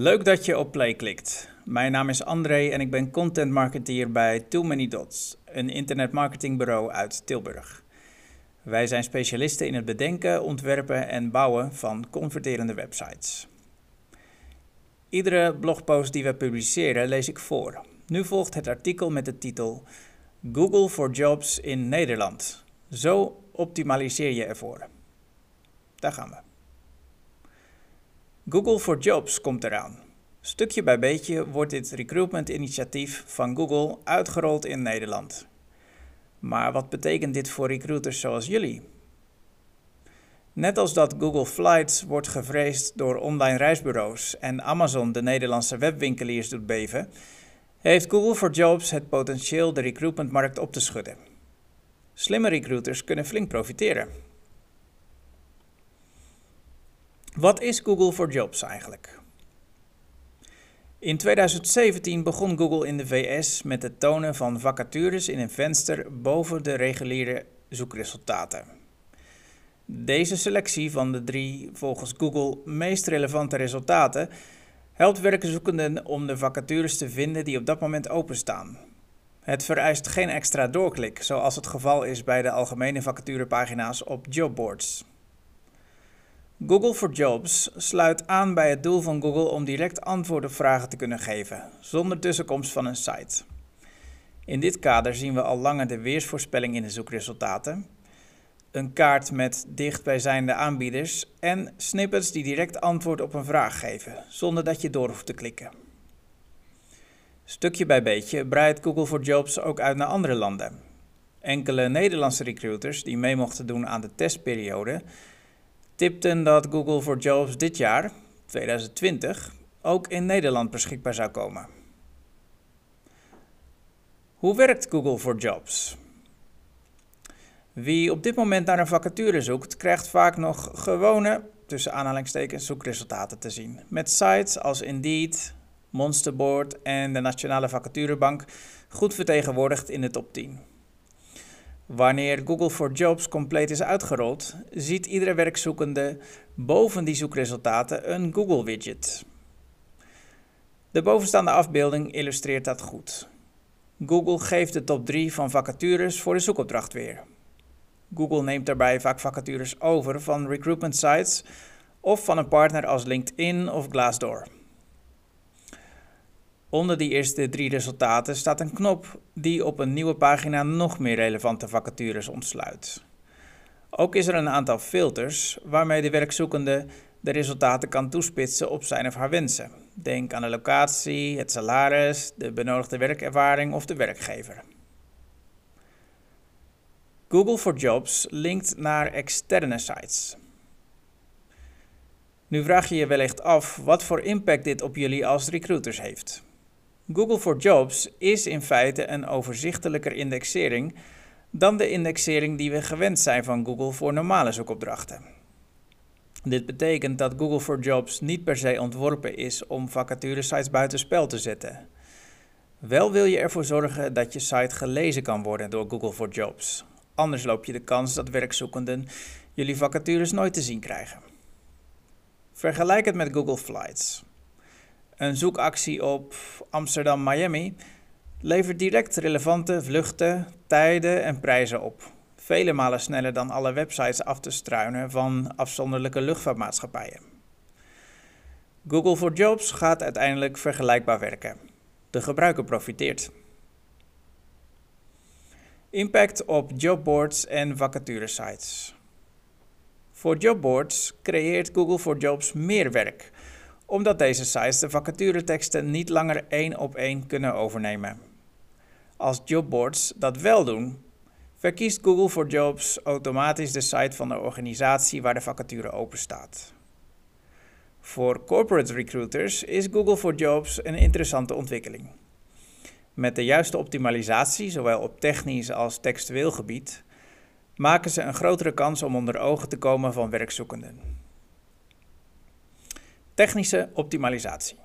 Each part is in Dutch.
Leuk dat je op play klikt. Mijn naam is André en ik ben content marketeer bij Too Many Dots, een internetmarketingbureau uit Tilburg. Wij zijn specialisten in het bedenken, ontwerpen en bouwen van converterende websites. Iedere blogpost die we publiceren lees ik voor. Nu volgt het artikel met de titel Google for Jobs in Nederland. Zo optimaliseer je ervoor. Daar gaan we. Google for Jobs komt eraan. Stukje bij beetje wordt dit recruitment-initiatief van Google uitgerold in Nederland. Maar wat betekent dit voor recruiters zoals jullie? Net als dat Google Flights wordt gevreesd door online reisbureaus en Amazon de Nederlandse webwinkeliers doet beven, heeft Google for Jobs het potentieel de recruitmentmarkt op te schudden. Slimme recruiters kunnen flink profiteren. Wat is Google for Jobs eigenlijk? In 2017 begon Google in de VS met het tonen van vacatures in een venster boven de reguliere zoekresultaten. Deze selectie van de drie volgens Google meest relevante resultaten helpt werkzoekenden om de vacatures te vinden die op dat moment openstaan. Het vereist geen extra doorklik, zoals het geval is bij de algemene vacaturepagina's op jobboards. Google for Jobs sluit aan bij het doel van Google om direct antwoord op vragen te kunnen geven, zonder tussenkomst van een site. In dit kader zien we al langer de weersvoorspelling in de zoekresultaten, een kaart met dichtbijzijnde aanbieders en snippets die direct antwoord op een vraag geven, zonder dat je door hoeft te klikken. Stukje bij beetje breidt Google for Jobs ook uit naar andere landen. Enkele Nederlandse recruiters die mee mochten doen aan de testperiode tipten dat Google for Jobs dit jaar, 2020, ook in Nederland beschikbaar zou komen. Hoe werkt Google for Jobs? Wie op dit moment naar een vacature zoekt, krijgt vaak nog gewone, tussen aanhalingstekens, zoekresultaten te zien. Met sites als Indeed, Monsterboard en de Nationale Vacaturebank goed vertegenwoordigd in de top 10. Wanneer Google for Jobs compleet is uitgerold, ziet iedere werkzoekende boven die zoekresultaten een Google widget. De bovenstaande afbeelding illustreert dat goed. Google geeft de top 3 van vacatures voor de zoekopdracht weer. Google neemt daarbij vaak vacatures over van recruitment sites of van een partner als LinkedIn of Glassdoor. Onder die eerste drie resultaten staat een knop die op een nieuwe pagina nog meer relevante vacatures ontsluit. Ook is er een aantal filters waarmee de werkzoekende de resultaten kan toespitsen op zijn of haar wensen. Denk aan de locatie, het salaris, de benodigde werkervaring of de werkgever. Google for Jobs linkt naar externe sites. Nu vraag je je wellicht af wat voor impact dit op jullie als recruiters heeft. Google for Jobs is in feite een overzichtelijker indexering dan de indexering die we gewend zijn van Google voor normale zoekopdrachten. Dit betekent dat Google for Jobs niet per se ontworpen is om vacaturesites buitenspel te zetten. Wel wil je ervoor zorgen dat je site gelezen kan worden door Google for Jobs. Anders loop je de kans dat werkzoekenden jullie vacatures nooit te zien krijgen. Vergelijk het met Google Flights. Een zoekactie op Amsterdam-Miami levert direct relevante vluchten, tijden en prijzen op. Vele malen sneller dan alle websites af te struinen van afzonderlijke luchtvaartmaatschappijen. Google for Jobs gaat uiteindelijk vergelijkbaar werken. De gebruiker profiteert. Impact op jobboards en vacaturesites. Voor jobboards creëert Google for Jobs meer werk omdat deze sites de vacatureteksten niet langer één op één kunnen overnemen. Als jobboards dat wel doen, verkiest Google for Jobs automatisch de site van de organisatie waar de vacature open staat. Voor corporate recruiters is Google for Jobs een interessante ontwikkeling. Met de juiste optimalisatie, zowel op technisch als textueel gebied, maken ze een grotere kans om onder ogen te komen van werkzoekenden. Technische optimalisatie.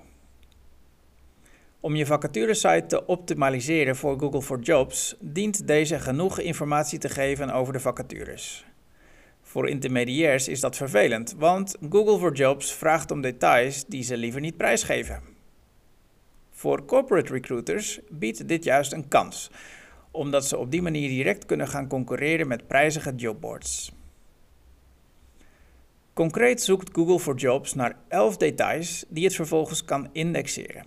Om je vacaturesite te optimaliseren voor Google for Jobs, dient deze genoeg informatie te geven over de vacatures. Voor intermediairs is dat vervelend, want Google for Jobs vraagt om details die ze liever niet prijsgeven. Voor corporate recruiters biedt dit juist een kans, omdat ze op die manier direct kunnen gaan concurreren met prijzige jobboards. Concreet zoekt Google for Jobs naar 11 details die het vervolgens kan indexeren.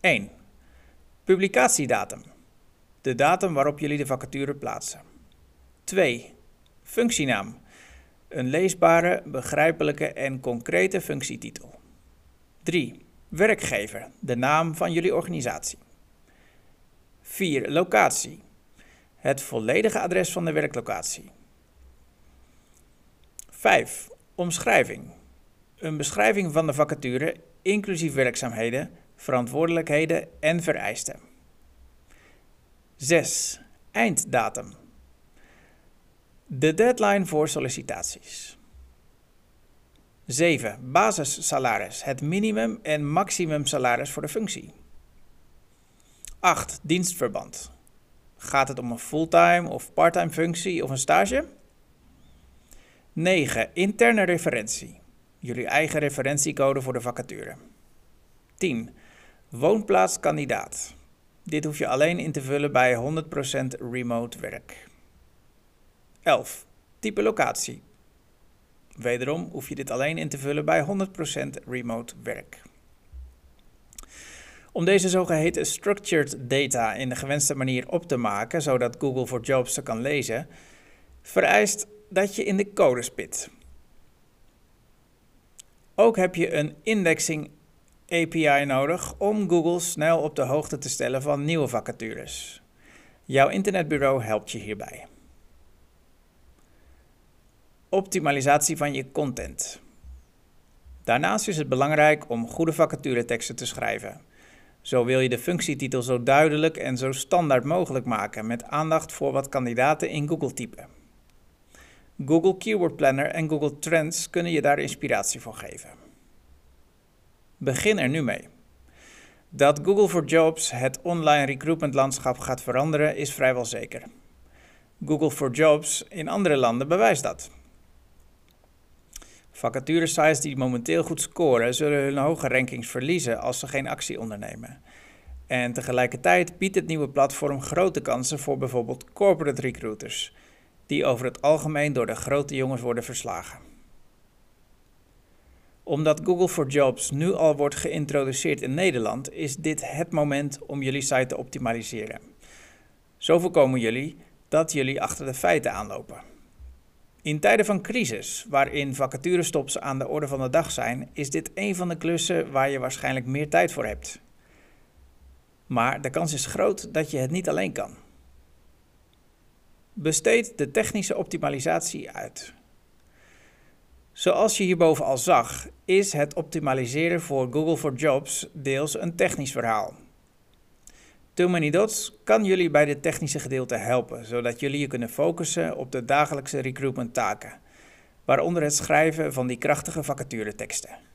1. Publicatiedatum. De datum waarop jullie de vacature plaatsen. 2. Functienaam. Een leesbare, begrijpelijke en concrete functietitel. 3. Werkgever. De naam van jullie organisatie. 4. Locatie. Het volledige adres van de werklocatie. 5. Omschrijving. Een beschrijving van de vacature, inclusief werkzaamheden, verantwoordelijkheden en vereisten. 6. Einddatum. De deadline voor sollicitaties. 7. Basissalaris, het minimum en maximum salaris voor de functie. 8. Dienstverband. Gaat het om een fulltime of parttime functie of een stage? 9. Interne referentie. Jullie eigen referentiecode voor de vacature. 10. Woonplaatskandidaat. Dit hoef je alleen in te vullen bij 100% remote werk. 11. Type locatie. Wederom hoef je dit alleen in te vullen bij 100% remote werk. Om deze zogeheten structured data in de gewenste manier op te maken, zodat Google for Jobs ze kan lezen, vereist dat je in de code spit. Ook heb je een indexing API nodig om Google snel op de hoogte te stellen van nieuwe vacatures. Jouw internetbureau helpt je hierbij. Optimalisatie van je content. Daarnaast is het belangrijk om goede vacatureteksten te schrijven. Zo wil je de functietitel zo duidelijk en zo standaard mogelijk maken met aandacht voor wat kandidaten in Google typen. Google Keyword Planner en Google Trends kunnen je daar inspiratie voor geven. Begin er nu mee. Dat Google for Jobs het online recruitment landschap gaat veranderen is vrijwel zeker. Google for Jobs in andere landen bewijst dat. Vacaturesites die momenteel goed scoren, zullen hun hoge rankings verliezen als ze geen actie ondernemen. En tegelijkertijd biedt het nieuwe platform grote kansen voor bijvoorbeeld corporate recruiters, die over het algemeen door de grote jongens worden verslagen. Omdat Google for Jobs nu al wordt geïntroduceerd in Nederland, is dit het moment om jullie site te optimaliseren. Zo voorkomen jullie dat jullie achter de feiten aanlopen. In tijden van crisis, waarin vacaturestops aan de orde van de dag zijn, is dit een van de klussen waar je waarschijnlijk meer tijd voor hebt. Maar de kans is groot dat je het niet alleen kan. Besteed de technische optimalisatie uit. Zoals je hierboven al zag, is het optimaliseren voor Google for Jobs deels een technisch verhaal. Too Many Dots kan jullie bij dit technische gedeelte helpen, zodat jullie je kunnen focussen op de dagelijkse recruitment taken, waaronder het schrijven van die krachtige vacatureteksten.